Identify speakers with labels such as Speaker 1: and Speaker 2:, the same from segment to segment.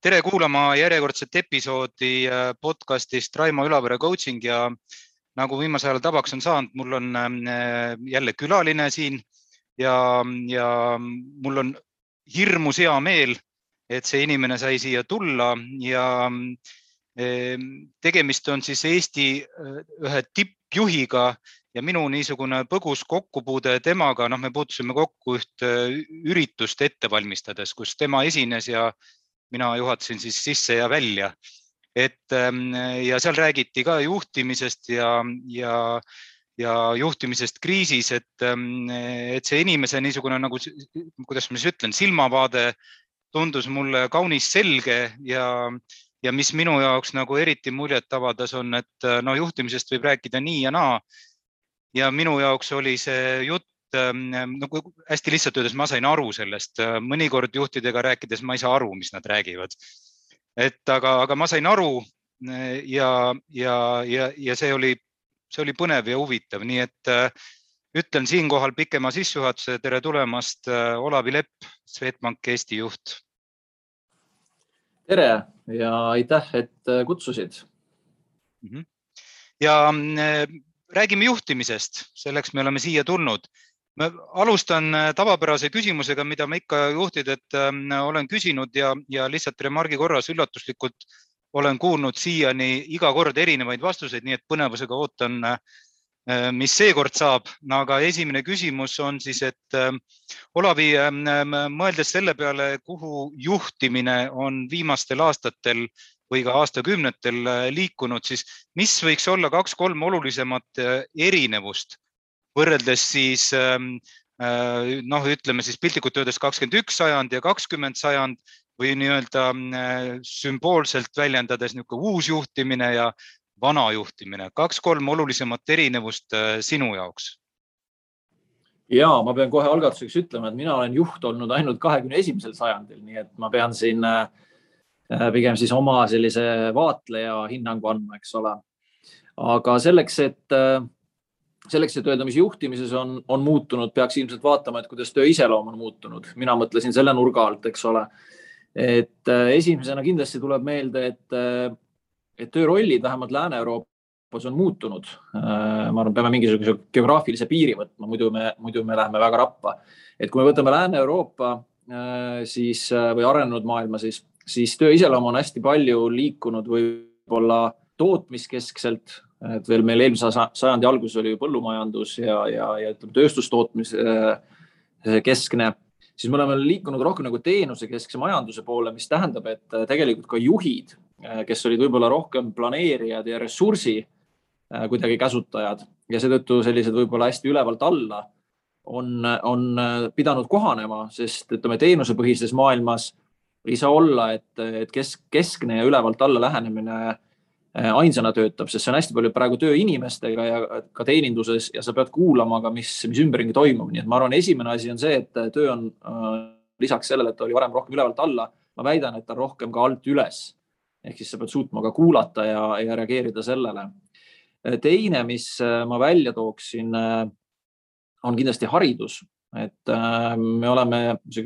Speaker 1: tere kuulama järjekordset episoodi äh, podcastist Raimo Ülavere coaching ja nagu viimasel ajal tavaks on saanud, mul on äh, jälle külaline siin ja, ja mul on hirmus hea meel, et see inimene sai siia tulla ja äh, tegemist on siis Eesti ühe tippjuhiga ja minu niisugune põgus kokkupuude temaga, noh, me puutusime kokku ühte üritust ette valmistades, kus tema esines ja mina juhatasin siis sisse ja välja. et ähm, ja seal räägiti ka juhtimisest ja, ja, ja juhtimisest kriisis, et, ähm, et see inimese niisugune nagu, kuidas ma siis ütlen, silmavaade tundus mulle kaunis selge ja, ja mis minu jaoks nagu eriti muljet avaldas, on, et no juhtimisest võib rääkida nii ja naa. ja minu jaoks oli see jutt Ähm, nagu hästi lihtsalt öeldes ma sain aru sellest, äh, mõnikord juhtidega rääkides ma ei saa aru, mis nad räägivad. et aga, aga ma sain aru äh, ja, ja, ja, ja see oli, see oli põnev ja huvitav, nii et äh, ütlen siinkohal pikema sissejuhatuse, tere tulemast, Olavi Lepp, Swedbank Eesti juht.
Speaker 2: tere ja aitäh, et kutsusid.
Speaker 1: Mhm. ja räägime juhtimisest, selleks me oleme siia tulnud ma alustan äh, tavapärase küsimusega, mida ma ikka juhtidelt ähm, olen küsinud ja, ja lihtsalt remargi korras üllatuslikult olen kuulnud siiani iga kord erinevaid vastuseid, nii et põnevusega ootan, äh, mis seekord saab. aga esimene küsimus on siis, et äh, Olavi, ähm, mõeldes selle peale, kuhu juhtimine on viimastel aastatel või ka aastakümnetel liikunud, siis mis võiks olla kaks-kolm olulisemat erinevust võrreldes siis ähm, äh, noh, ütleme siis piltlikult öeldes kakskümmend üks sajand ja kakskümmend sajand või nii-öelda äh, sümboolselt väljendades niisugune uus juhtimine ja vana juhtimine, kaks-kolm olulisemat erinevust äh, sinu jaoks?
Speaker 2: ja ma pean kohe algatuseks ütlema, et mina olen juht olnud ainult kahekümne esimesel sajandil, nii et ma pean siin pigem siis oma sellise vaatleja hinnangu andma, eks ole. aga selleks, et selleks, et öelda, mis juhtimises on, on muutunud, peaks ilmselt vaatama, et kuidas töö iseloom on muutunud. mina mõtlesin selle nurga alt, eks ole. et äh, esimesena kindlasti tuleb meelde, et, äh, et töörollid vähemalt Lääne-Euroopas on muutunud. Äh, ma arvan, peame mingisuguse geograafilise piiri võtma, muidu me, muidu me läheme väga rappa. et kui me võtame Lääne-Euroopa siis või arenenud maailma, siis, siis töö iseloom on hästi palju liikunud võib-olla tootmiskeskselt et veel meil eelmise sajandi alguses oli põllumajandus ja, ja, ja ütleme tööstustootmise äh, keskne, siis me oleme liikunud rohkem nagu teenusekeskse majanduse poole, mis tähendab, et äh, tegelikult ka juhid, äh, kes olid võib-olla rohkem planeerijad ja ressursi kuidagi käsutajad ja seetõttu sellised võib-olla hästi ülevalt alla on, on pidanud kohanema, sest ütleme, teenusepõhises maailmas ei saa olla, et, et kesk, keskne ja ülevalt alla lähenemine Äh, ainsana töötab, sest see on hästi palju praegu töö inimestega ja ka teeninduses ja sa pead kuulama ka, mis, mis ümberringi toimub, nii et ma arvan, esimene asi on see, et töö on äh, lisaks sellele, et ta oli varem rohkem ülevalt alla, ma väidan, et ta on rohkem ka alt üles. ehk siis sa pead suutma ka kuulata ja, ja reageerida sellele. Äh, teine, mis ma välja tooksin, on kindlasti haridus, et me oleme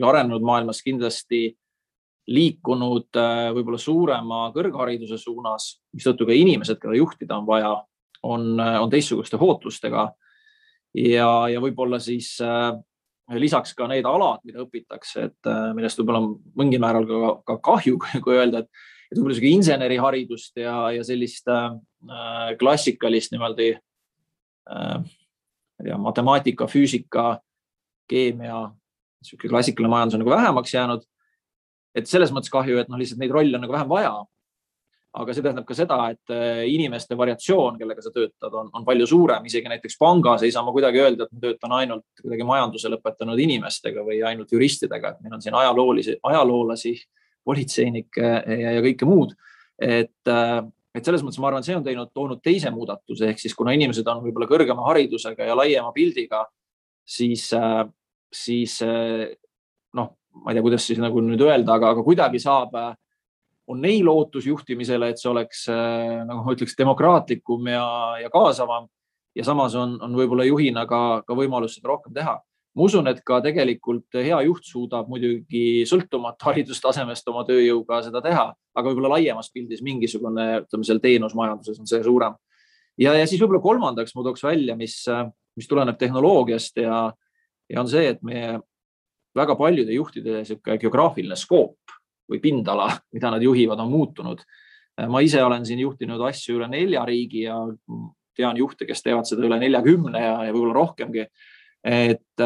Speaker 2: arenenud maailmas kindlasti liikunud äh, võib-olla suurema kõrghariduse suunas, mistõttu ka inimesed, keda juhtida on vaja, on, äh, on teistsuguste ootlustega. ja, ja võib-olla siis äh, lisaks ka need alad, mida õpitakse, et millest võib-olla mingil määral ka, ka kahju, kui öelda, et, et võib-olla sihuke inseneriharidust ja, ja sellist äh, klassikalist niimoodi äh,, tea, matemaatika, füüsika, keemia, sihuke klassikaline majandus on nagu vähemaks jäänud et selles mõttes kahju, et noh, lihtsalt neid rolle on nagu vähem vaja. aga see tähendab ka seda, et äh, inimeste variatsioon, kellega sa töötad, on, on palju suurem, isegi näiteks pangas ei saa ma kuidagi öelda, et ma töötan ainult kuidagi majanduse lõpetanud inimestega või ainult juristidega, et meil on siin ajaloolisi, ajaloolasi, politseinikke ja, ja kõike muud. et, äh, et selles mõttes ma arvan, see on teinud, toonud teise muudatuse, ehk siis kuna inimesed on võib-olla kõrgema haridusega ja laiema pildiga, siis, äh, siis ma ei tea, kuidas siis nagu nüüd öelda, aga, aga kuidagi saab, äh, on neil ootus juhtimisele, et see oleks äh, nagu ma ütleks, demokraatlikum ja, ja kaasavam ja samas on, on võib-olla juhina ka, ka võimalus seda rohkem teha. ma usun, et ka tegelikult hea juht suudab muidugi sõltumata haridustasemest oma tööjõuga seda teha, aga võib-olla laiemas pildis mingisugune, ütleme seal teenusmajanduses on see suurem. ja, ja siis võib-olla kolmandaks ma tooks välja, mis, mis tuleneb tehnoloogiast ja, ja on see, et meie väga paljude juhtide niisugune geograafiline skoop või pindala, mida nad juhivad, on muutunud. ma ise olen siin juhtinud asju üle nelja riigi ja tean juhte, kes teevad seda üle neljakümne ja, ja võib-olla rohkemgi. Et,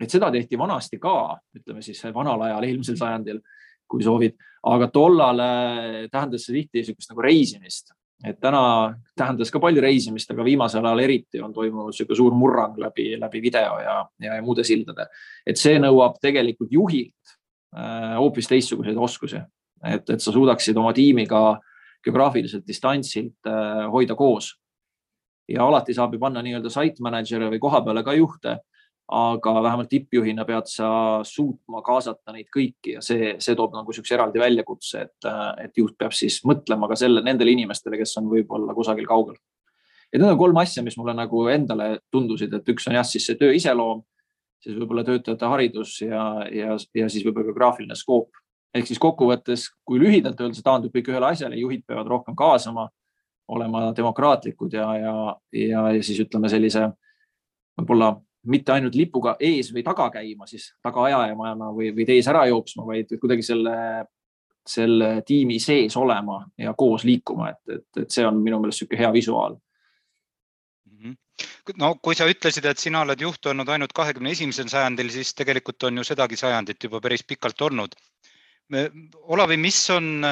Speaker 2: et seda tehti vanasti ka, ütleme siis vanal ajal, eelmisel sajandil, kui soovid, aga tollal tähendas see tihti niisugust nagu reisimist, et täna tähendas ka palju reisimist, aga viimasel ajal eriti on toimunud niisugune suur murrang läbi, läbi video ja, ja, ja muude sildade. et see nõuab tegelikult juhilt äh, hoopis teistsuguseid oskusi, et, et sa suudaksid oma tiimiga geograafiliselt distantsilt äh, hoida koos ja alati saab ju panna nii-öelda site manager'e või koha peale ka juhte. Aga vähemalt tippjuhina pead sa suutma kaasata neid kõiki ja see, see toob nagu niisuguse eraldi väljakutse, et, et juht peab siis mõtlema ka selle, nendele inimestele, kes on võib-olla kusagil kaugel. et need on kolm asja, mis mulle nagu endale tundusid, et üks on jah, siis see töö iseloom, siis võib-olla töötajate haridus ja, ja, ja siis võib-olla ka graafiline skoop. ehk siis kokkuvõttes, kui lühidalt öelda, see taandub kõik ühele asjale, juhid peavad rohkem kaasama olema demokraatlikud ja, ja, ja, ja siis ütleme sellise võib-olla mitte ainult lipuga ees või taga käima, siis tagaajajana või, või tees ära jooksma, vaid kuidagi selle, selle tiimi sees olema ja koos liikuma, et, et, et see on minu meelest niisugune hea visuaal
Speaker 1: mhm. no kui sa ütlesid, et sina oled juht olnud ainult kahekümne esimesel sajandil, siis tegelikult on ju sedagi sajandit juba päris pikalt olnud. Olavi, mis on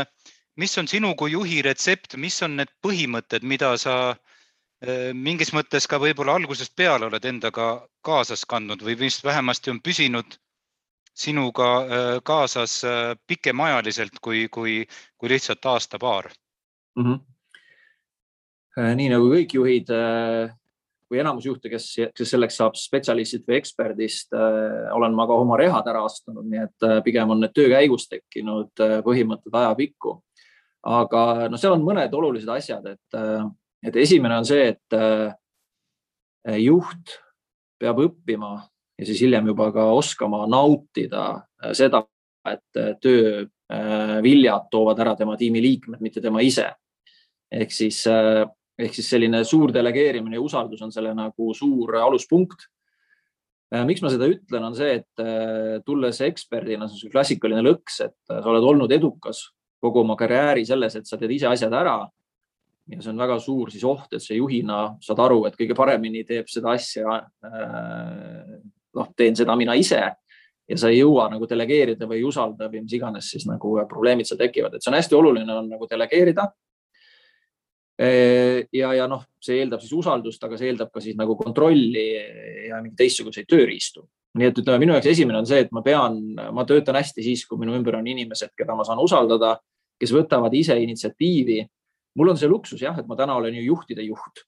Speaker 1: mis on sinu kui juhi retsept, mis on need põhimõtted, mida sa mingis mõttes ka võib-olla algusest peale oled endaga kaasas kandnud või mis vähemasti on püsinud sinuga äh, kaasas äh, pikemaajaliselt kui, kui, kui lihtsalt aasta-paar mm? -hmm.
Speaker 2: nii nagu kõik juhid või enamus juhte, kes, kes selleks saab spetsialistist või eksperdist, olen ma ka oma rehad ära astunud, nii et pigem on need töö käigus tekkinud põhimõtted ajapikku aga noh, seal on mõned olulised asjad, et, et esimene on see, et eh, juht peab õppima ja siis hiljem juba ka oskama nautida eh, seda, et eh, töö viljad toovad ära tema tiimi liikmed, mitte tema ise. ehk siis, ehk siis selline suur delegeerimine ja usaldus on selle nagu suur aluspunkt. miks ma seda ütlen, on see, et tulles eksperdina, see on klassikaline lõks, et sa oled olnud edukas kogu oma karjääri selles, et sa teed ise asjad ära. Ja see on väga suur siis oht, et sa juhina saad aru, et kõige paremini teeb seda asja. Äh, noh, teen seda mina ise ja sa ei jõua nagu delegeerida või ei usalda või mis iganes siis nagu probleemid seal tekivad, et see on hästi oluline on nagu delegeerida. Äh, ja, ja noh, see eeldab siis usaldust, aga see eeldab ka siis nagu kontrolli ja mingeid teistsuguseid tööriistu nii et ütleme, minu jaoks esimene on see, et ma pean, ma töötan hästi siis, kui minu ümber on inimesed, keda ma saan usaldada, kes võtavad ise initsiatiivi. Mul on see luksus jah, et ma täna olen ju juhtide juht.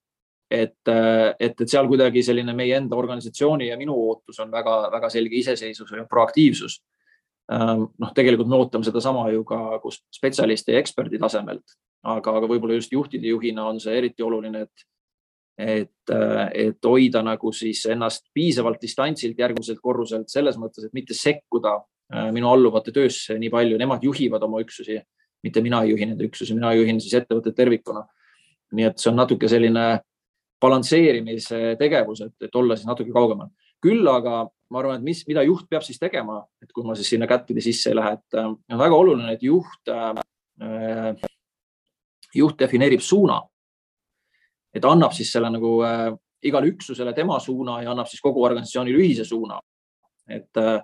Speaker 2: et, et, et seal kuidagi selline meie enda organisatsiooni ja minu ootus on väga-väga selge iseseisvus ja proaktiivsus. Ähm, noh, tegelikult me ootame sedasama ju ka kus spetsialisti ja eksperdi tasemelt, aga, aga võib-olla just juhtide juhina on see eriti oluline, et et, et hoida nagu siis ennast piisavalt distantsilt järgmiselt korruselt selles mõttes, et mitte sekkuda äh, minu alluvate töösse nii palju, nemad juhivad oma üksusi, mitte mina ei juhi nende üksusi, mina juhin siis ettevõtet tervikuna. nii et see on natuke selline balansseerimise tegevus, et, et olla siis natuke kaugemal. küll aga ma arvan, et mis, mida juht peab siis tegema, et kui ma siis sinna kättpidi sisse ei lähe, et on väga oluline, et juht äh,, juht defineerib suuna et annab siis selle nagu äh, igale üksusele tema suuna ja annab siis kogu organisatsioonile ühise suuna. et äh,,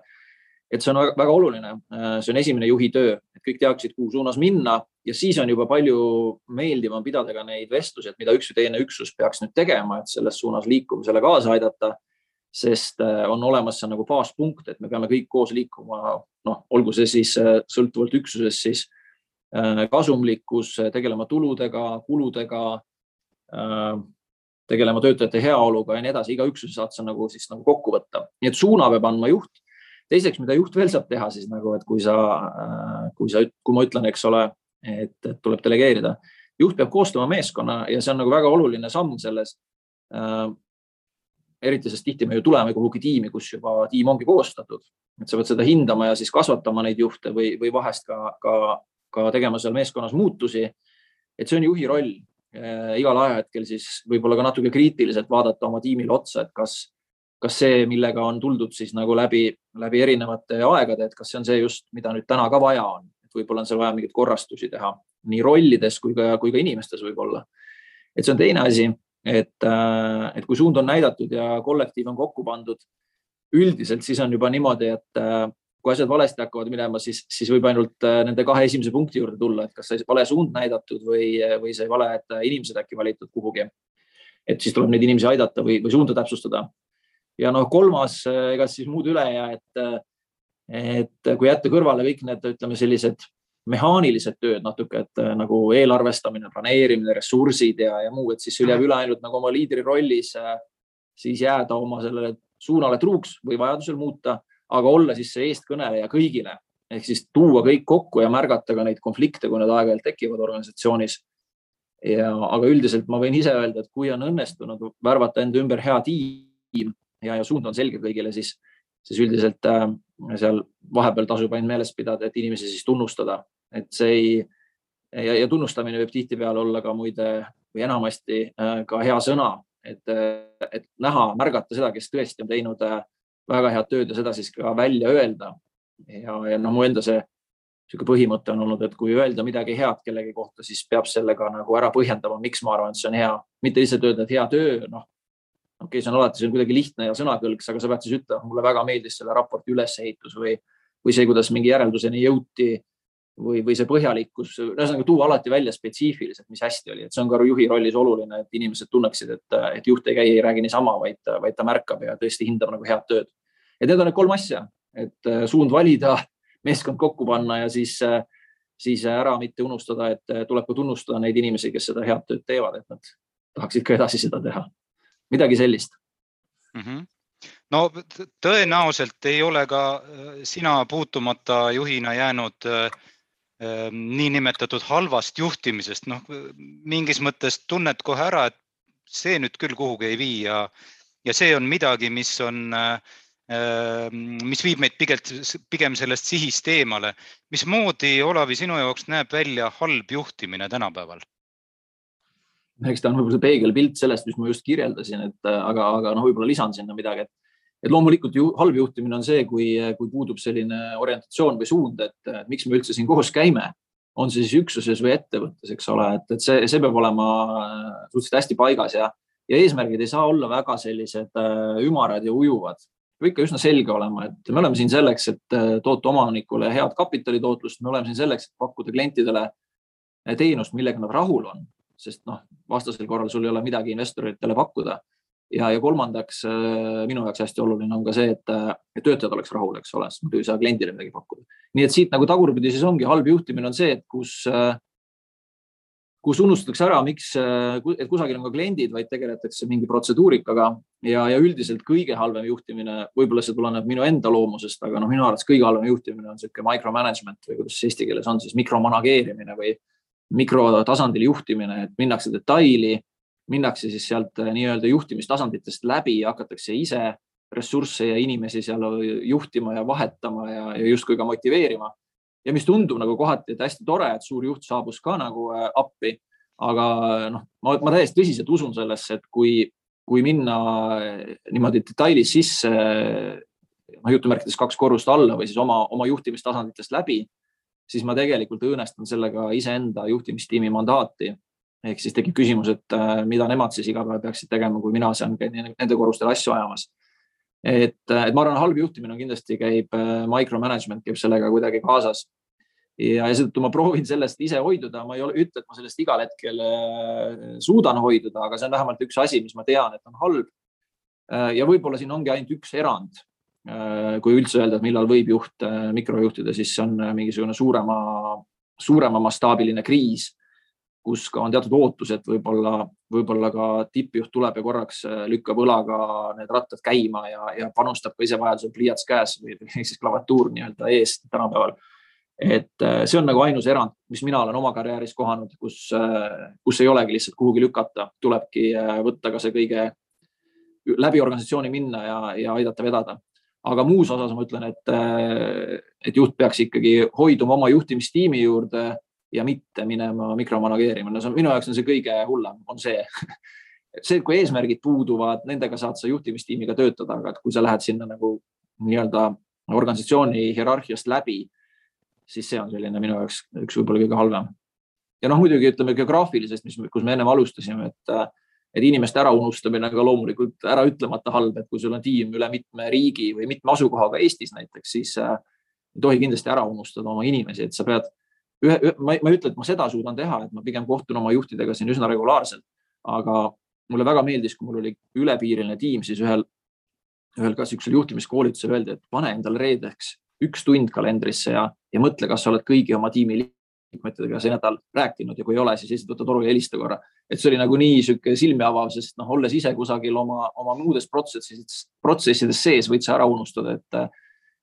Speaker 2: et see on väga, väga oluline. Äh,, see on esimene juhi töö, et kõik teaksid, kuhu suunas minna. Ja siis on juba palju meeldivam pidada ka neid vestlusi, et mida üks või teine üksus peaks nüüd tegema, et selles suunas liikumisele kaasa aidata. Sest äh, on olemas see nagu baaspunkt, et me peame kõik koos liikuma, noh, olgu see siis äh, sõltuvalt üksusest siis kasumlikkus, tegelema tuludega, kuludega, tegelema töötajate heaoluga ja nii edasi, iga üksuse saad sa nagu siis nagu kokku võtta, nii et suuna peab andma juht. Teiseks, mida juht veel saab teha siis nagu, et kui sa, äh, kui sa, kui ma ütlen, eks ole, et, tuleb delegeerida, juht peab koostama meeskonna ja see on nagu väga oluline samm selles. Äh, eriti sest tihti me ju tuleme kuhugi tiimi, kus juba tiim ongi koostatud, et sa pead seda hindama ja siis kasvatama neid juhte või, või vahest ka, ka, ka tegema seal meeskonnas muutusi. et see on juhi roll igal ajahetkel siis võib-olla ka natuke kriitiliselt vaadata oma tiimile otsa, et kas, kas see, millega on tuldud siis nagu läbi, läbi erinevate aegade, et kas see on see just, mida nüüd täna ka vaja on, et võib-olla on seal vaja mingeid korrastusi teha nii rollides kui ka, kui ka inimestes võib-olla. et see on teine asi, et, äh, et kui suund on näidatud ja kollektiiv on kokku pandud, üldiselt siis on juba niimoodi, et äh, kui asjad valesti hakkavad minema, siis, siis võib ainult äh, nende kahe esimese punkti juurde tulla, et kas sai vale suund näidatud või, või sai valed inimesed äkki valitud kuhugi. et siis tuleb neid inimesi aidata või, või suunda täpsustada. Ja noh, kolmas, ega siis muud üle ei jää, et, et kui jätta kõrvale kõik need, ütleme sellised mehaanilised tööd natuke, et nagu eelarvestamine, planeerimine, ressursid ja, ja muu, et siis sul jääb üle ainult nagu oma liidri rollis siis jääda oma sellele suunale truuks või vajadusel muuta aga olla siis see eestkõneleja kõigile ehk siis tuua kõik kokku ja märgata ka neid konflikte, kui need aeg-ajalt tekivad organisatsioonis. ja, aga üldiselt ma võin ise öelda, et kui on õnnestunud värvata enda ümber hea tiim ja, ja suund on selge kõigile, siis, siis üldiselt äh, seal vahepeal tasub ainult meeles pidada, et inimesi siis tunnustada, et see ei ja, ja tunnustamine võib tihtipeale olla ka muide või enamasti äh, ka hea sõna, et, et näha, märgata seda, kes tõesti on teinud äh, väga head tööd ja seda siis ka välja öelda. ja, ja noh, mu enda see niisugune põhimõte on olnud, et kui öelda midagi head kellegi kohta, siis peab sellega nagu ära põhjendama, miks ma arvan, et see on hea, mitte lihtsalt öelda, et hea töö, noh. Okei okay,, see on alati, see on kuidagi lihtne ja sõnakõlks, aga sa pead siis ütlema, mulle väga meeldis selle raporti ülesehitus või, või see, kuidas mingi järelduseni jõuti või, või see põhjalikkus, ühesõnaga tuua alati välja spetsiifiliselt, mis hästi oli, et see on ka juhi rollis oluline, et inimesed tunneksid, et, et juht ei käi, ei räägi niisama, vaid, vaid ta märkab ja tõesti hindab nagu head tööd. et need on need kolm asja, et äh, suund valida, meeskond kokku panna ja siis, äh, siis ära mitte unustada, et äh, tuleb ka tunnustada neid inimesi, kes seda head tööd teevad, et nad tahaksid ka edasi seda teha. Midagi sellist
Speaker 1: mm. -hmm no tõenäoliselt ei ole ka sina puutumata juhina jäänud äh, Ehm, niinimetatud halvast juhtimisest, noh mingis mõttes tunned kohe ära, et see nüüd küll kuhugi ei vii ja, ja see on midagi, mis on, ehm, mis viib meid pigem, pigem sellest sihist eemale. mismoodi, Olavi, sinu jaoks näeb välja halb juhtimine tänapäeval?
Speaker 2: Eks ta on võib-olla see peegelpilt sellest, mis ma just kirjeldasin, et aga, aga noh, võib-olla lisan sinna midagi, et et loomulikult ju halb juhtimine on see, kui, kui puudub selline orientatsioon või suund, et miks me üldse siin koos käime, on see siis üksuses või ettevõttes, eks ole, et, et see, see peab olema suhteliselt hästi paigas ja, ja eesmärgid ei saa olla väga sellised äh, ümarad ja ujuvad. peab ikka üsna selge olema, et me oleme siin selleks, et äh, toota omanikule head kapitalitootlust, me oleme siin selleks, et pakkuda klientidele äh, teenust, millega nad rahul on, sest noh, vastasel korral sul ei ole midagi investoritele pakkuda ja, ja kolmandaks äh, minu jaoks hästi oluline on ka see, et, äh, töötajad oleks rahul, eks ole, sest muidu ei saa kliendile midagi pakkuda. nii et siit nagu tagurpidi siis ongi halb juhtimine on see, et kus, äh, kus unustatakse ära, miks, et kusagil on ka kliendid, vaid tegeletakse mingi protseduurikaga ja, ja üldiselt kõige halvem juhtimine, võib-olla see tuleneb minu enda loomusest, aga noh, minu arvates kõige halvem juhtimine on niisugune micromanagement või kuidas see eesti keeles on siis mikromanageerimine või mikrotasandil juhtimine, et minnakse detaili minnakse siis sealt äh, nii-öelda juhtimistasanditest läbi ja hakatakse ise ressursse ja inimesi seal juhtima ja vahetama ja, ja justkui ka motiveerima. ja mis tundub nagu kohati, et hästi tore, et suur juht saabus ka nagu äh, appi. aga noh, ma, ma täiesti tõsiselt usun sellesse, et kui, kui minna äh, niimoodi detailis sisse, noh jutumärkides kaks korrust alla või siis oma, oma juhtimistasanditest läbi, siis ma tegelikult õõnestan sellega iseenda juhtimistiimi mandaati ehk siis tekib küsimus, et äh, mida nemad siis iga päev peaksid tegema, kui mina seal käin nende korrustel asju ajamas. et, äh, et ma arvan, halb juhtimine on kindlasti käib, äh, micromanagement käib sellega kuidagi kaasas. ja, ja seetõttu ma proovin sellest ise hoiduda, ma ei ole, ütle, et ma sellest igal hetkel suudan hoiduda, aga see on vähemalt üks asi, mis ma tean, et on halb. ja võib-olla siin ongi ainult üks erand. Kui üldse öelda, et millal võib juht mikrojuhtida, siis see on mingisugune suurema, suurema mastaabiline kriis kus ka on teatud ootus, et võib-olla, võib-olla ka tippjuht tuleb ja korraks äh, lükkab õlaga need rattad käima ja, ja panustab ka ise vajadusel pliiats käes või siis klavatuur nii-öelda ees tänapäeval. et äh, see on nagu ainus erand, mis mina olen oma karjääris kohanud, kus, äh, kus ei olegi lihtsalt kuhugi lükata, tulebki võtta ka see kõige läbi organisatsiooni minna ja, ja aidata vedada. Aga muus osas ma ütlen, et, et juht peaks ikkagi hoiduma oma juhtimistiimi juurde ja mitte minema mikromanageerima. no see on minu jaoks on see kõige hullem, on see see, kui eesmärgid puuduvad, nendega saad sa juhtimistiimiga töötada, aga kui sa lähed sinna nagu nii-öelda organisatsiooni hierarhiast läbi, siis see on selline minu jaoks üks võib-olla kõige halvem. ja noh, muidugi ütleme geograafilisest, mis, kus me ennem alustasime, et, et inimeste äraunustamine on ka loomulikult ära ütlemata halb, et kui sul on tiim üle mitme riigi või mitme asukohaga Eestis näiteks, siis äh, ei tohi kindlasti ära unustada oma inimesi, et sa pead ühe, ma, ma ei ütle, et ma seda suudan teha, et ma pigem kohtun oma juhtidega siin üsna regulaarselt, aga mulle väga meeldis, kui mul oli ülepiiriline tiim, siis ühel, ühel ka niisugusel juhtimiskoolitusel öeldi, et pane endale reedeks üks tund kalendrisse ja, ja mõtle, kas sa oled kõigi oma tiimi liikmetega see nädal rääkinud ja kui ei ole, siis lihtsalt võta toru ja helista korra. et see oli nagu nii sihuke silmi avav, sest noh, olles ise kusagil oma, oma muudes protsessides, protsessides sees, võid sa ära unustada, et,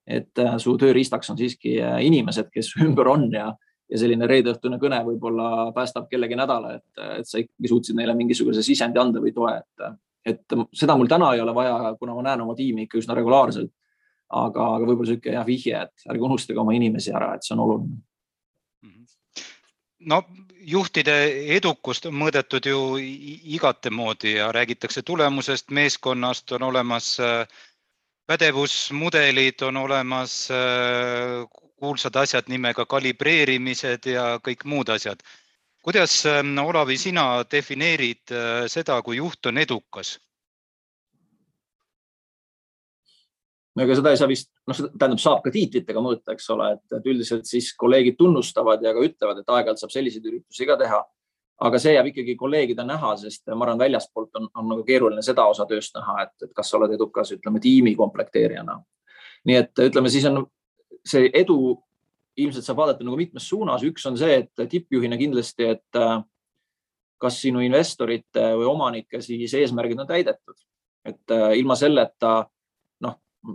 Speaker 2: et su tööriistaks on siiski inimesed, kes ümber on ja, ja selline reedeõhtune kõne võib-olla päästab kellegi nädala, et, et sa ikkagi suutsid neile mingisuguse sisendi anda või toe, et, et seda mul täna ei ole vaja, kuna ma näen oma tiimi ikka üsna regulaarselt. aga, aga võib-olla sihuke jah vihje, et ärge unustage oma inimesi ära, et see on oluline.
Speaker 1: No juhtide edukust on mõõdetud ju igate moodi ja räägitakse tulemusest, meeskonnast on olemas äh, pädevusmudelid, on olemas äh, kuulsad asjad nimega kalibreerimised ja kõik muud asjad. kuidas, ähm, Olavi, sina defineerid äh, seda, kui juht on edukas?
Speaker 2: No ega seda ei saa vist, noh, tähendab, saab ka tiitlitega mõõta, eks ole, et üldiselt siis kolleegid tunnustavad ja ka ütlevad, et aeg-ajalt saab selliseid üritusi ka teha. aga see jääb ikkagi kolleegide näha, sest ma arvan, väljaspoolt on, on nagu keeruline seda osa tööst näha, et, et kas sa oled edukas, ütleme tiimi komplekteerijana. nii et ütleme, siis on see edu ilmselt saab vaadata nagu mitmes suunas, üks on see, et tippjuhina kindlasti, et äh, kas sinu investorite või omanike siis eesmärgid on täidetud, et äh, ilma selleta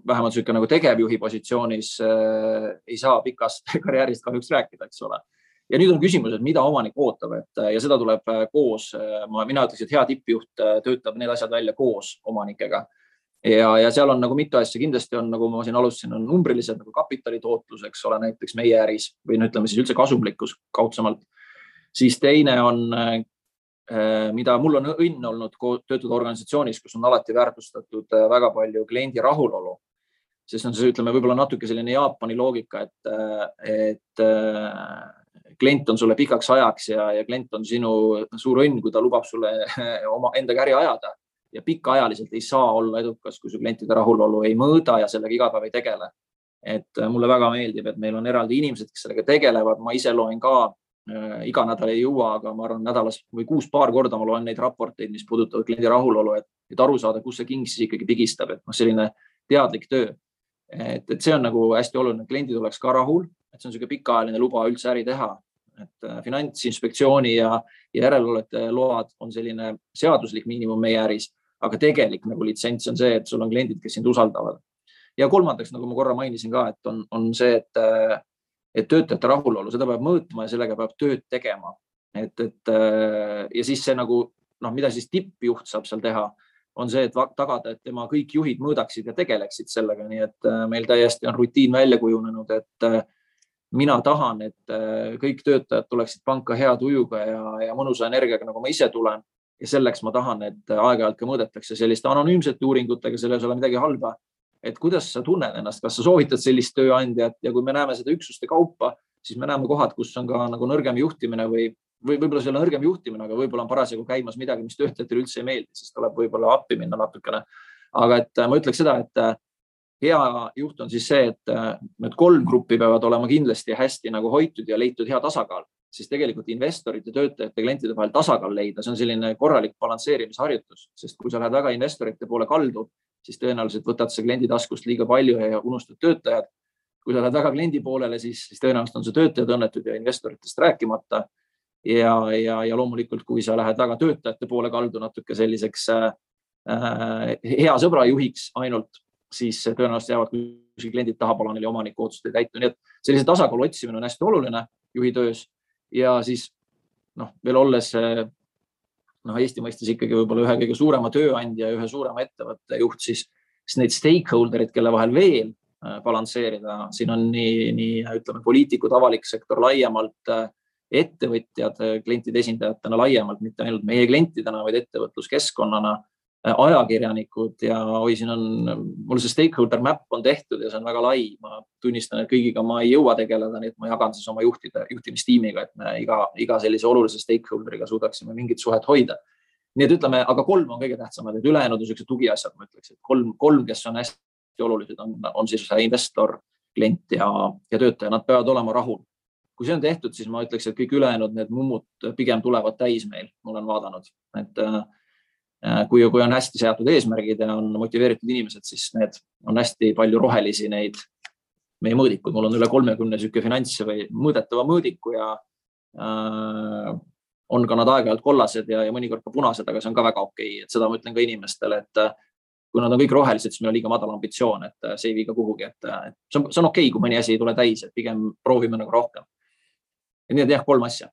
Speaker 2: vähemalt niisugune nagu tegevjuhi positsioonis äh, ei saa pikast karjäärist kahjuks rääkida, eks ole. ja nüüd on küsimus, et mida omanik ootab, et ja seda tuleb koos, ma, mina ütleks, et hea tippjuht töötab need asjad välja koos omanikega ja, ja seal on nagu mitu asja, kindlasti on, nagu ma siin alustasin, on numbrilised nagu kapitali tootlus, eks ole, näiteks meie äris või no ütleme siis üldse kasumlikkus kaudsemalt. siis teine on, äh, mida mul on õnn olnud töötada organisatsioonis, kus on alati väärtustatud äh, väga palju kliendi rahulolu. sest on see, ütleme, võib-olla natuke selline Jaapani loogika, et, äh, et klient on sulle pikaks ajaks ja, ja klient on sinu suur õnn, kui ta lubab sulle oma endaga äri ajada ja pikaajaliselt ei saa olla edukas, kui su klientide rahulolu ei mõõda ja sellega iga päev ei tegele. et äh, mulle väga meeldib, et meil on eraldi inimesed, kes sellega tegelevad, ma ise loen ka äh,, iga nädal ei jõua, aga ma arvan, nädalas või kuus-paar korda ma loen neid raporteid, mis puudutavad kliendi rahulolu, et, et aru saada, kus see king siis ikkagi pigistab, et noh, selline teadlik töö. et, et see on nagu hästi oluline, kliendid oleks ka rahul, et see on niisugune pikaajaline luba üldse äri teha, et äh, finantsinspektsiooni ja, ja järelevalvete load on selline seaduslik miinimum meie äris aga tegelik nagu litsents on see, et sul on kliendid, kes sind usaldavad. ja kolmandaks, nagu ma korra mainisin ka, et on, on see, et, et töötajate rahulolu, seda peab mõõtma ja sellega peab tööd tegema. et, et ja siis see nagu noh, mida siis tippjuht saab seal teha, on see, et tagada, et tema kõik juhid mõõdaksid ja tegeleksid sellega, nii et meil täiesti on rutiin välja kujunenud, et mina tahan, et kõik töötajad tuleksid panka hea tujuga ja, ja mõnusa energiaga, nagu ma ise tulen ja selleks ma tahan, et aeg-ajalt ka mõõdetakse selliste anonüümsete uuringutega, selles ei ole midagi halba. Et kuidas sa tunned ennast, kas sa soovitad sellist tööandjat ja kui me näeme seda üksuste kaupa, siis me näeme kohad, kus on ka nagu nõrgem juhtimine või, või võib-olla see ei ole nõrgem juhtimine, aga võib-olla on parasjagu käimas midagi, mis töötajatele üldse ei meeldi, siis tuleb võib-olla appi minna natukene. aga et äh, ma ütleks seda, et äh, hea juht on siis see, et äh, need kolm gruppi peavad olema kindlasti hästi nagu hoitud ja leitud hea tasakaal siis tegelikult investorite, töötajate, klientide vahel tasakaal leida, see on selline korralik balansseerimisharjutus, sest kui sa lähed väga investorite poole kaldu, siis tõenäoliselt võtad sa kliendi taskust liiga palju ja unustad töötajad. kui sa lähed väga kliendi poolele, siis, siis tõenäoliselt on su töötajad õnnetud ja investoritest rääkimata. ja, ja, ja loomulikult, kui sa lähed väga töötajate poole kaldu natuke selliseks äh, hea sõbra juhiks ainult, siis tõenäoliselt jäävad kuskil kliendid tahapoole, neil omaniku otsust ei täitu, nii et sellise tasakaalu otsimine on hästi oluline juhi töös ja siis noh, veel olles noh, Eesti mõistes ikkagi võib-olla ühe kõige suurema tööandja ja ühe suurema ettevõtte juht, siis, siis neid stakeholder eid, kelle vahel veel äh, balansseerida, siin on nii, nii ütleme, poliitikud, avalik sektor laiemalt, äh, ettevõtjad klientide esindajatena laiemalt, mitte ainult meie klientidena, vaid ettevõtluskeskkonnana Äh, ajakirjanikud ja oi, siin on, mul see stakeholder map on tehtud ja see on väga lai. ma tunnistan, et kõigiga ma ei jõua tegeleda, nii et ma jagan siis oma juhtide, juhtimistiimiga, et me iga, iga sellise olulise stakeholder'iga suudaksime mingit suhet hoida. nii et ütleme, aga kolm on kõige tähtsamad, et ülejäänud on niisugused tugiasjad, ma ütleks, et kolm, kolm, kes on hästi olulised, on, on siis investor, klient ja, ja töötaja, nad peavad olema rahul kui see on tehtud, siis ma ütleks, et kõik ülejäänud need mummud pigem tulevad täis meil, ma olen vaadanud, et äh, Äh, kui, kui on hästi seatud eesmärgid ja on motiveeritud inimesed, siis need on hästi palju rohelisi neid meie mõõdikud, mul on üle kolmekümne niisugune finants või mõõdetava mõõdiku ja äh, on ka nad aeg-ajalt kollased ja, ja mõnikord ka punased, aga see on ka väga okei okay., et seda ma ütlen ka inimestele, et äh, kui nad on kõik rohelised, siis meil on liiga madal ambitsioon, et äh, see ei vii ka kuhugi, et see on, see on okei okay,, kui mõni asi ei tule täis, et pigem proovime nagu rohkem. nii et jah, kolm asja.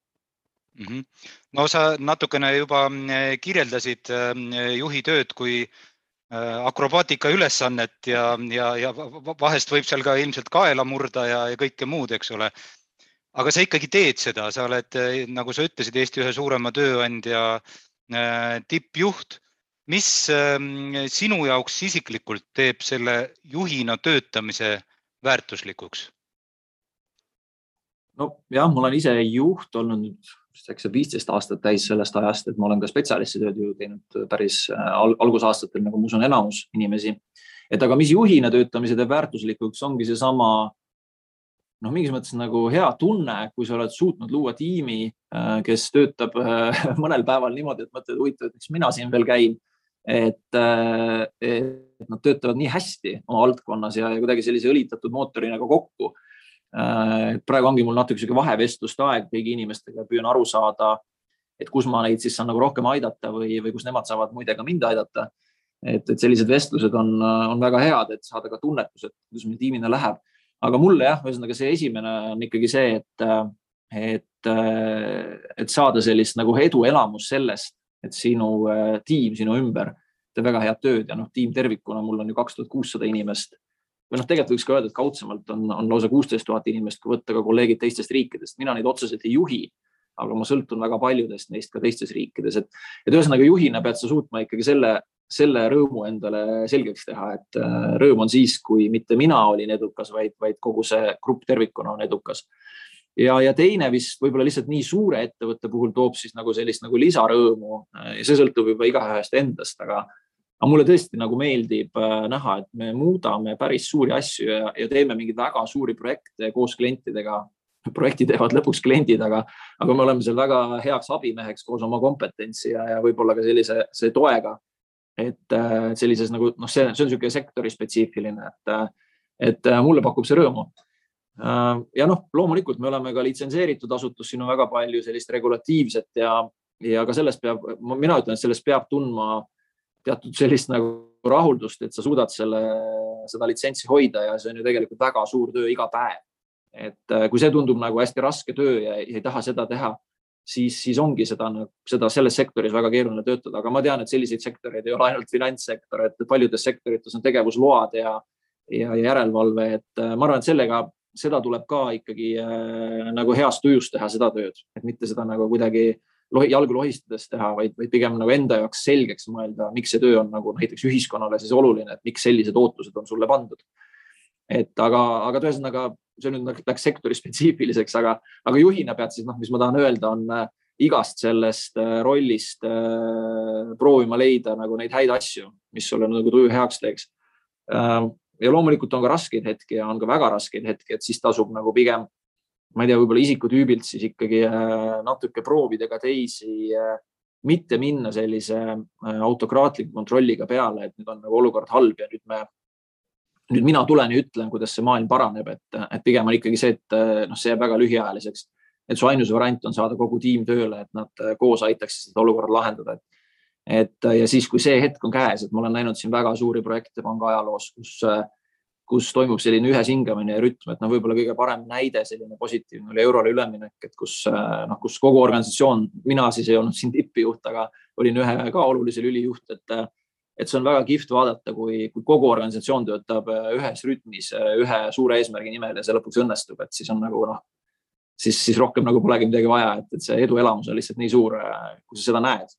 Speaker 1: No sa natukene juba mm, kirjeldasid mm, juhi tööd kui äh, akrobaatika ülesannet ja, ja, ja vahest võib seal ka ilmselt kaela murda ja, ja kõike muud, eks ole. aga sa ikkagi teed seda, sa oled, äh, nagu sa ütlesid, Eesti ühe suurema tööandja äh, tippjuht. mis sinu jaoks isiklikult teeb selle juhina töötamise väärtuslikuks?
Speaker 2: nojah, ma olen ise juht olnud eks see viisteist aastat täis sellest ajast, et ma olen ka spetsialisti tööd ju teinud päris äh, algusaastatel, nagu ma usun, enamus inimesi. et aga mis juhina töötamise teeb väärtuslikuks, ongi seesama noh, mingis mõttes nagu hea tunne, kui sa oled suutnud luua tiimi, äh, kes töötab äh, mõnel päeval niimoodi, et mõtled, huvitav, et miks mina siin veel käin. et, et nad töötavad nii hästi oma valdkonnas ja, ja kuidagi sellise õlitatud mootorina ka kokku Äh, praegu ongi mul natuke sihuke vahevestluste aeg kõigi inimestega, püüan aru saada, et kus ma neid siis saan nagu rohkem aidata või, või kus nemad saavad muide ka mind aidata. et, et sellised vestlused on, on väga head, et saada ka tunnetus, et kuidas meil tiimina läheb. aga mulle jah, ühesõnaga see esimene on ikkagi see, et, et, et saada sellist nagu eduelamust sellest, et sinu äh, tiim sinu ümber teeb väga head tööd ja noh, tiim tervikuna, mul on ju kaks tuhat kuussada inimest või noh, tegelikult võiks ka öelda, et kaudsemalt on, on lausa kuusteist tuhat inimest, kui võtta ka kolleegid teistest riikidest, mina neid otseselt ei juhi, aga ma sõltun väga paljudest neist ka teistes riikides, et, et ühesõnaga juhina pead sa suutma ikkagi selle, selle rõõmu endale selgeks teha, et äh, rõõm on siis, kui mitte mina olin edukas, vaid, vaid kogu see grupp tervikuna on edukas. ja, ja teine vist võib-olla lihtsalt nii suure ettevõtte puhul toob siis nagu sellist nagu lisarõõmu ja see sõltub juba igaühest endast, aga aga mulle tõesti nagu meeldib äh, näha, et me muudame päris suuri asju ja, ja teeme mingeid väga suuri projekte koos klientidega. projekti teevad lõpuks kliendid, aga, aga me oleme seal väga heaks abimeheks koos oma kompetentsi ja, ja võib-olla ka sellise, see toega. et äh, sellises nagu noh, see, see on niisugune sektori spetsiifiline, et, äh, et mulle pakub see rõõmu ja noh, loomulikult me oleme ka litsenseeritud asutus, siin on väga palju sellist regulatiivset ja, ja ka sellest peab, mina ütlen, et sellest peab tundma teatud sellist nagu rahuldust, et sa suudad selle, seda litsentsi hoida ja see on ju tegelikult väga suur töö iga päev. et äh, kui see tundub nagu hästi raske töö ja ei taha seda teha, siis, siis ongi seda, seda selles sektoris väga keeruline töötada, aga ma tean, et selliseid sektoreid ei ole ainult finantssektor, et paljudes sektorites on tegevusload ja, ja järelevalve, et äh, ma arvan, et sellega, seda tuleb ka ikkagi äh, nagu heas tujus teha, seda tööd, et mitte seda nagu kuidagi äh, jalgu lohistades teha, vaid, vaid pigem nagu enda jaoks selgeks mõelda, miks see töö on nagu näiteks ühiskonnale siis oluline, et miks sellised ootused on sulle pandud. et aga, aga ühesõnaga see nüüd läks sektori spetsiifiliseks, aga, aga juhina pead siis noh, mis ma tahan öelda, on äh, igast sellest äh, rollist äh, proovima leida nagu neid häid asju, mis sulle nagu tuju heaks teeks äh,. ja loomulikult on ka raskeid hetki ja on ka väga raskeid hetki, et siis tasub nagu pigem ma ei tea, võib-olla isikutüübilt siis ikkagi äh, natuke proovida ka teisi, äh, mitte minna sellise äh, autokraatliku kontrolliga peale, et nüüd on nagu olukord halb ja nüüd me, nüüd mina tulen ja ütlen, kuidas see maailm paraneb, et, et pigem on ikkagi see, et noh, see jääb väga lühiajaliseks. et su ainus variant on saada kogu tiim tööle, et nad koos aitaksid seda olukorda lahendada, et et ja siis, kui see hetk on käes, et ma olen näinud siin väga suuri projekte panga ajaloos, kus kus toimub selline üheshingamine ja rütm, et noh, võib-olla kõige parem näide selline positiivne oli eurole üleminek, et kus noh, kus kogu organisatsioon, mina siis ei olnud siin tippjuht, aga olin ühe ka olulise lüli juht, et et see on väga kihvt vaadata, kui, kui kogu organisatsioon töötab ühes rütmis ühe suure eesmärgi nimel ja see lõpuks õnnestub, et siis on nagu noh, siis, siis rohkem nagu polegi midagi vaja, et, et see eduelamus on lihtsalt nii suur, kui sa seda näed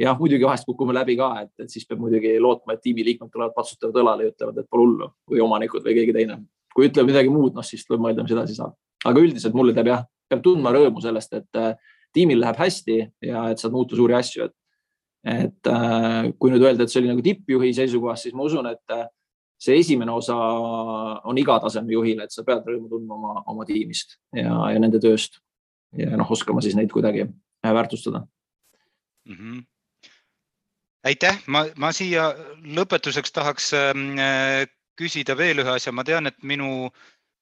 Speaker 2: jah, muidugi vahest kukume läbi ka, et, et siis peab muidugi lootma, et tiimiliikmed tulevad, patsutavad õlale ja ütlevad, et pole hullu või omanikud või keegi teine. kui ütleb midagi muud, noh siis tuleb mõelda, mis edasi saab. aga üldiselt mulle teeb jah, peab tundma rõõmu sellest, et äh, tiimil läheb hästi ja et saad muuta suuri asju, et, et äh, kui nüüd öelda, et see oli nagu tippjuhi seisukohast, siis ma usun, et äh, see esimene osa on iga taseme juhile, et sa pead rõõmu tundma oma, oma tiimist ja, ja nende tööst ja noh, oskama siis neid kuidagi väärtustada
Speaker 1: mm. -hmm aitäh, ma, ma siia lõpetuseks tahaks ähm, äh, küsida veel ühe asja, ma tean, et minu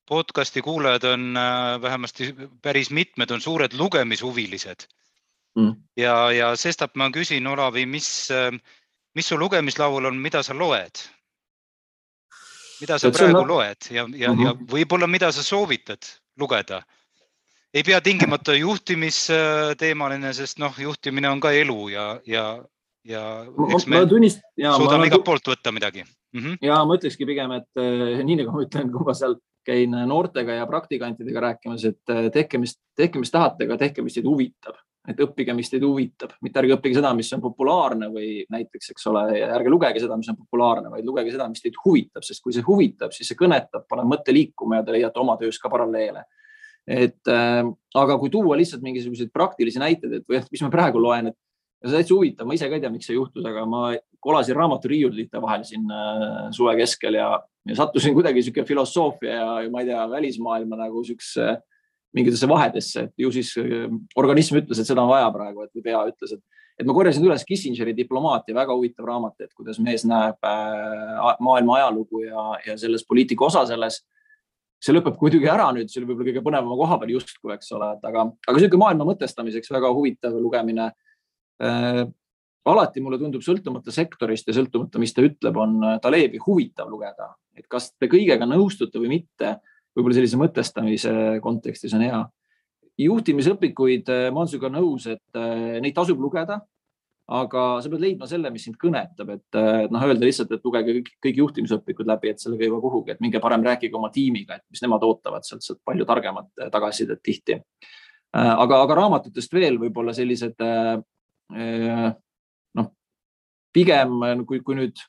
Speaker 1: podcast'i kuulajad on äh, vähemasti päris mitmed on suured lugemishuvilised mm.. ja, ja sestap ma küsin, Olavi, mis, äh, mis su lugemislaual on, mida sa loed? mida sa et praegu on... loed ja, ja mm, -hmm. ja mhm. võib-olla, mida sa soovitad lugeda? ei pea tingimata juhtimisteemaline, sest noh, juhtimine on ka elu ja, ja ja eks me ma tunnist, ja, suudame ma, igalt poolt võtta midagi
Speaker 2: mm. -hmm. ja ma ütlekski pigem, et eh, nii nagu ma ütlen, kui ma seal käin noortega ja praktikantidega rääkimas, et eh, tehke, mis, tehke, mis tahate, aga tehke, mis teid huvitab, et õppige, mis teid huvitab, mitte ärge õppige seda, mis on populaarne või näiteks, eks ole, ärge lugege seda, mis on populaarne, vaid lugege seda, mis teid huvitab, sest kui see huvitab, siis see kõnetab, paneb mõtte liikuma ja te leiate oma töös ka paralleele et äh, aga kui tuua lihtsalt mingisuguseid praktilisi näiteid, et või mis ma praegu loen, et ja see on täitsa huvitav, ma ise ka ei tea, miks see juhtus, aga ma kolasin raamaturiiulite vahel siin äh, suve keskel ja, ja sattusin kuidagi sihuke filosoofia ja, ja ma ei tea, välismaailma nagu siukse mingitesse vahedesse, et ju siis äh, organism ütles, et seda on vaja praegu, et või pea ütles, et, et ma korjasin üles Kissingeri diplomaatia, väga huvitav raamat, et kuidas mees näeb äh, maailma ajalugu ja, ja selles poliitika osa selles. See lõpeb muidugi ära nüüd, see oli võib-olla kõige põnevama koha peal justkui, eks ole, et aga, aga niisugune maailma mõtestamiseks väga huvitav lugemine. Äh, alati mulle tundub sõltumata sektorist ja sõltumata, mis ta ütleb, on äh, Talebi huvitav lugeda, et kas te kõigega nõustute või mitte, võib-olla sellise mõtestamise kontekstis on hea. juhtimisõpikuid, äh, ma olen sinuga nõus, et neid tasub lugeda, aga sa pead leidma selle, mis sind kõnetab, et noh, öelda lihtsalt, et lugege kõik, kõik juhtimisõpikud läbi, et sellega ei jõua kuhugi, et minge parem rääkige oma tiimiga, et mis nemad ootavad sealt, sealt palju targemat tagasisidet tihti. aga, aga raamatutest veel võib-olla sellised Äh, noh, pigem kui, kui nüüd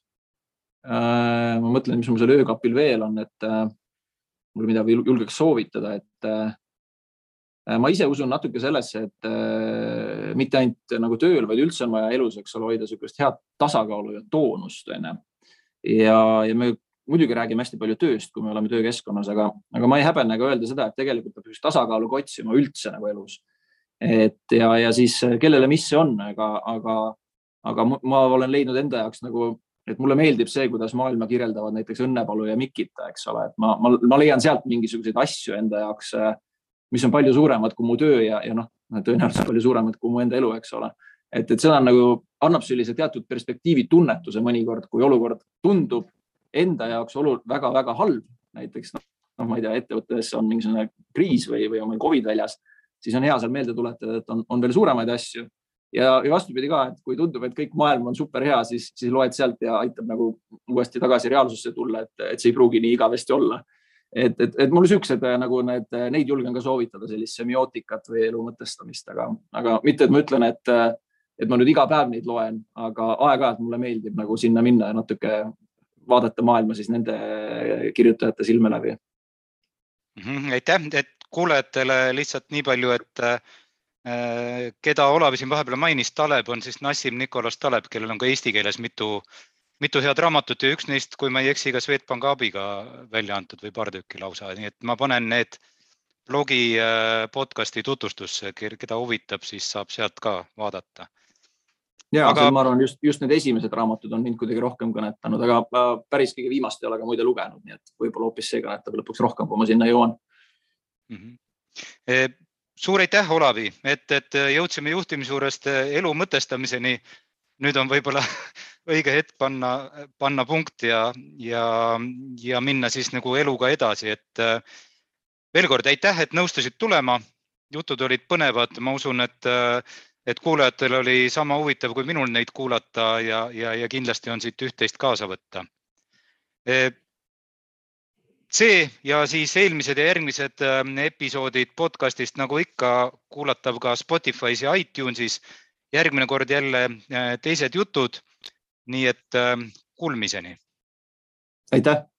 Speaker 2: äh, ma mõtlen, mis mul seal öökapil veel on, et äh, mul midagi julgeks soovitada, et ma ise usun natuke sellesse, et äh, mitte ainult nagu tööl, vaid üldse on vaja elus, eks ole, hoida niisugust head tasakaalu ja toonust onju. ja, ja me muidugi räägime hästi palju tööst, kui me oleme töökeskkonnas, aga, aga ma ei häbene ka öelda seda, et tegelikult peab just tasakaalu ka otsima üldse nagu elus et ja, ja siis äh, kellele, mis see on, aga, aga, aga ma olen leidnud enda jaoks nagu, et mulle meeldib see, kuidas maailma kirjeldavad näiteks Õnnepalu ja Mikita, eks ole, et ma, ma, ma leian sealt mingisuguseid asju enda jaoks, äh, mis on palju suuremad kui mu töö ja, ja noh, tõenäoliselt palju suuremad kui mu enda elu, eks ole. et, et seda nagu annab sellise teatud perspektiivi tunnetuse mõnikord, kui olukord tundub enda jaoks olu väga-väga halb, näiteks noh, ma ei tea, ettevõttes on mingisugune kriis või, või on meil Covid väljas siis on hea seal meelde tuletada, et on, on veel suuremaid asju. ja, ja vastupidi ka, et kui tundub, et kõik maailm on super hea, siis, siis loed sealt ja aitab nagu uuesti tagasi reaalsusse tulla, et, et see ei pruugi nii igavesti olla. et, et, et mul siuksed nagu need, neid julgen ka soovitada, sellist semiootikat või elu mõtestamist, aga, aga mitte, et ma ütlen, et, et ma nüüd iga päev neid loen, aga aeg-ajalt mulle meeldib nagu sinna minna ja natuke vaadata maailma siis nende kirjutajate silme läbi.
Speaker 1: Mhm, aitäh, et kuulajatele lihtsalt nii palju, et äh, keda Olav siin vahepeal mainis, Taleb on siis Nassim Nicolas Taleb, kellel on ka eesti keeles mitu, mitu head raamatut ja üks neist, kui ma ei eksi, ka Swedbank abiga välja antud või paar tükki lausa, nii et ma panen need blogi äh, podcast'i tutvustusse, keda huvitab, siis saab sealt ka vaadata
Speaker 2: ja aga... ma arvan, just, just need esimesed raamatud on mind kuidagi rohkem kõnetanud, aga päris kõige viimast ei ole ka muide lugenud, nii et võib-olla hoopis see kõnetab lõpuks rohkem, kui ma sinna jõuan.
Speaker 1: Suur aitäh, Olavi, et, et jõudsime juhtimise juurest elu mõtestamiseni. nüüd on võib-olla õige hetk panna, panna punkt ja, ja, ja minna siis nagu eluga edasi, et veel kord aitäh, et nõustusid tulema. jutud olid põnevad, ma usun, et, et kuulajatel oli sama huvitav kui minul neid kuulata ja, ja, ja kindlasti on siit üht-teist kaasa võtta. Äh, see ja siis eelmised ja järgmised episoodid podcastist nagu ikka kuulatav ka Spotify's ja iTunesis. järgmine kord jälle teised jutud nii et äh, kuulmiseni.
Speaker 2: aitäh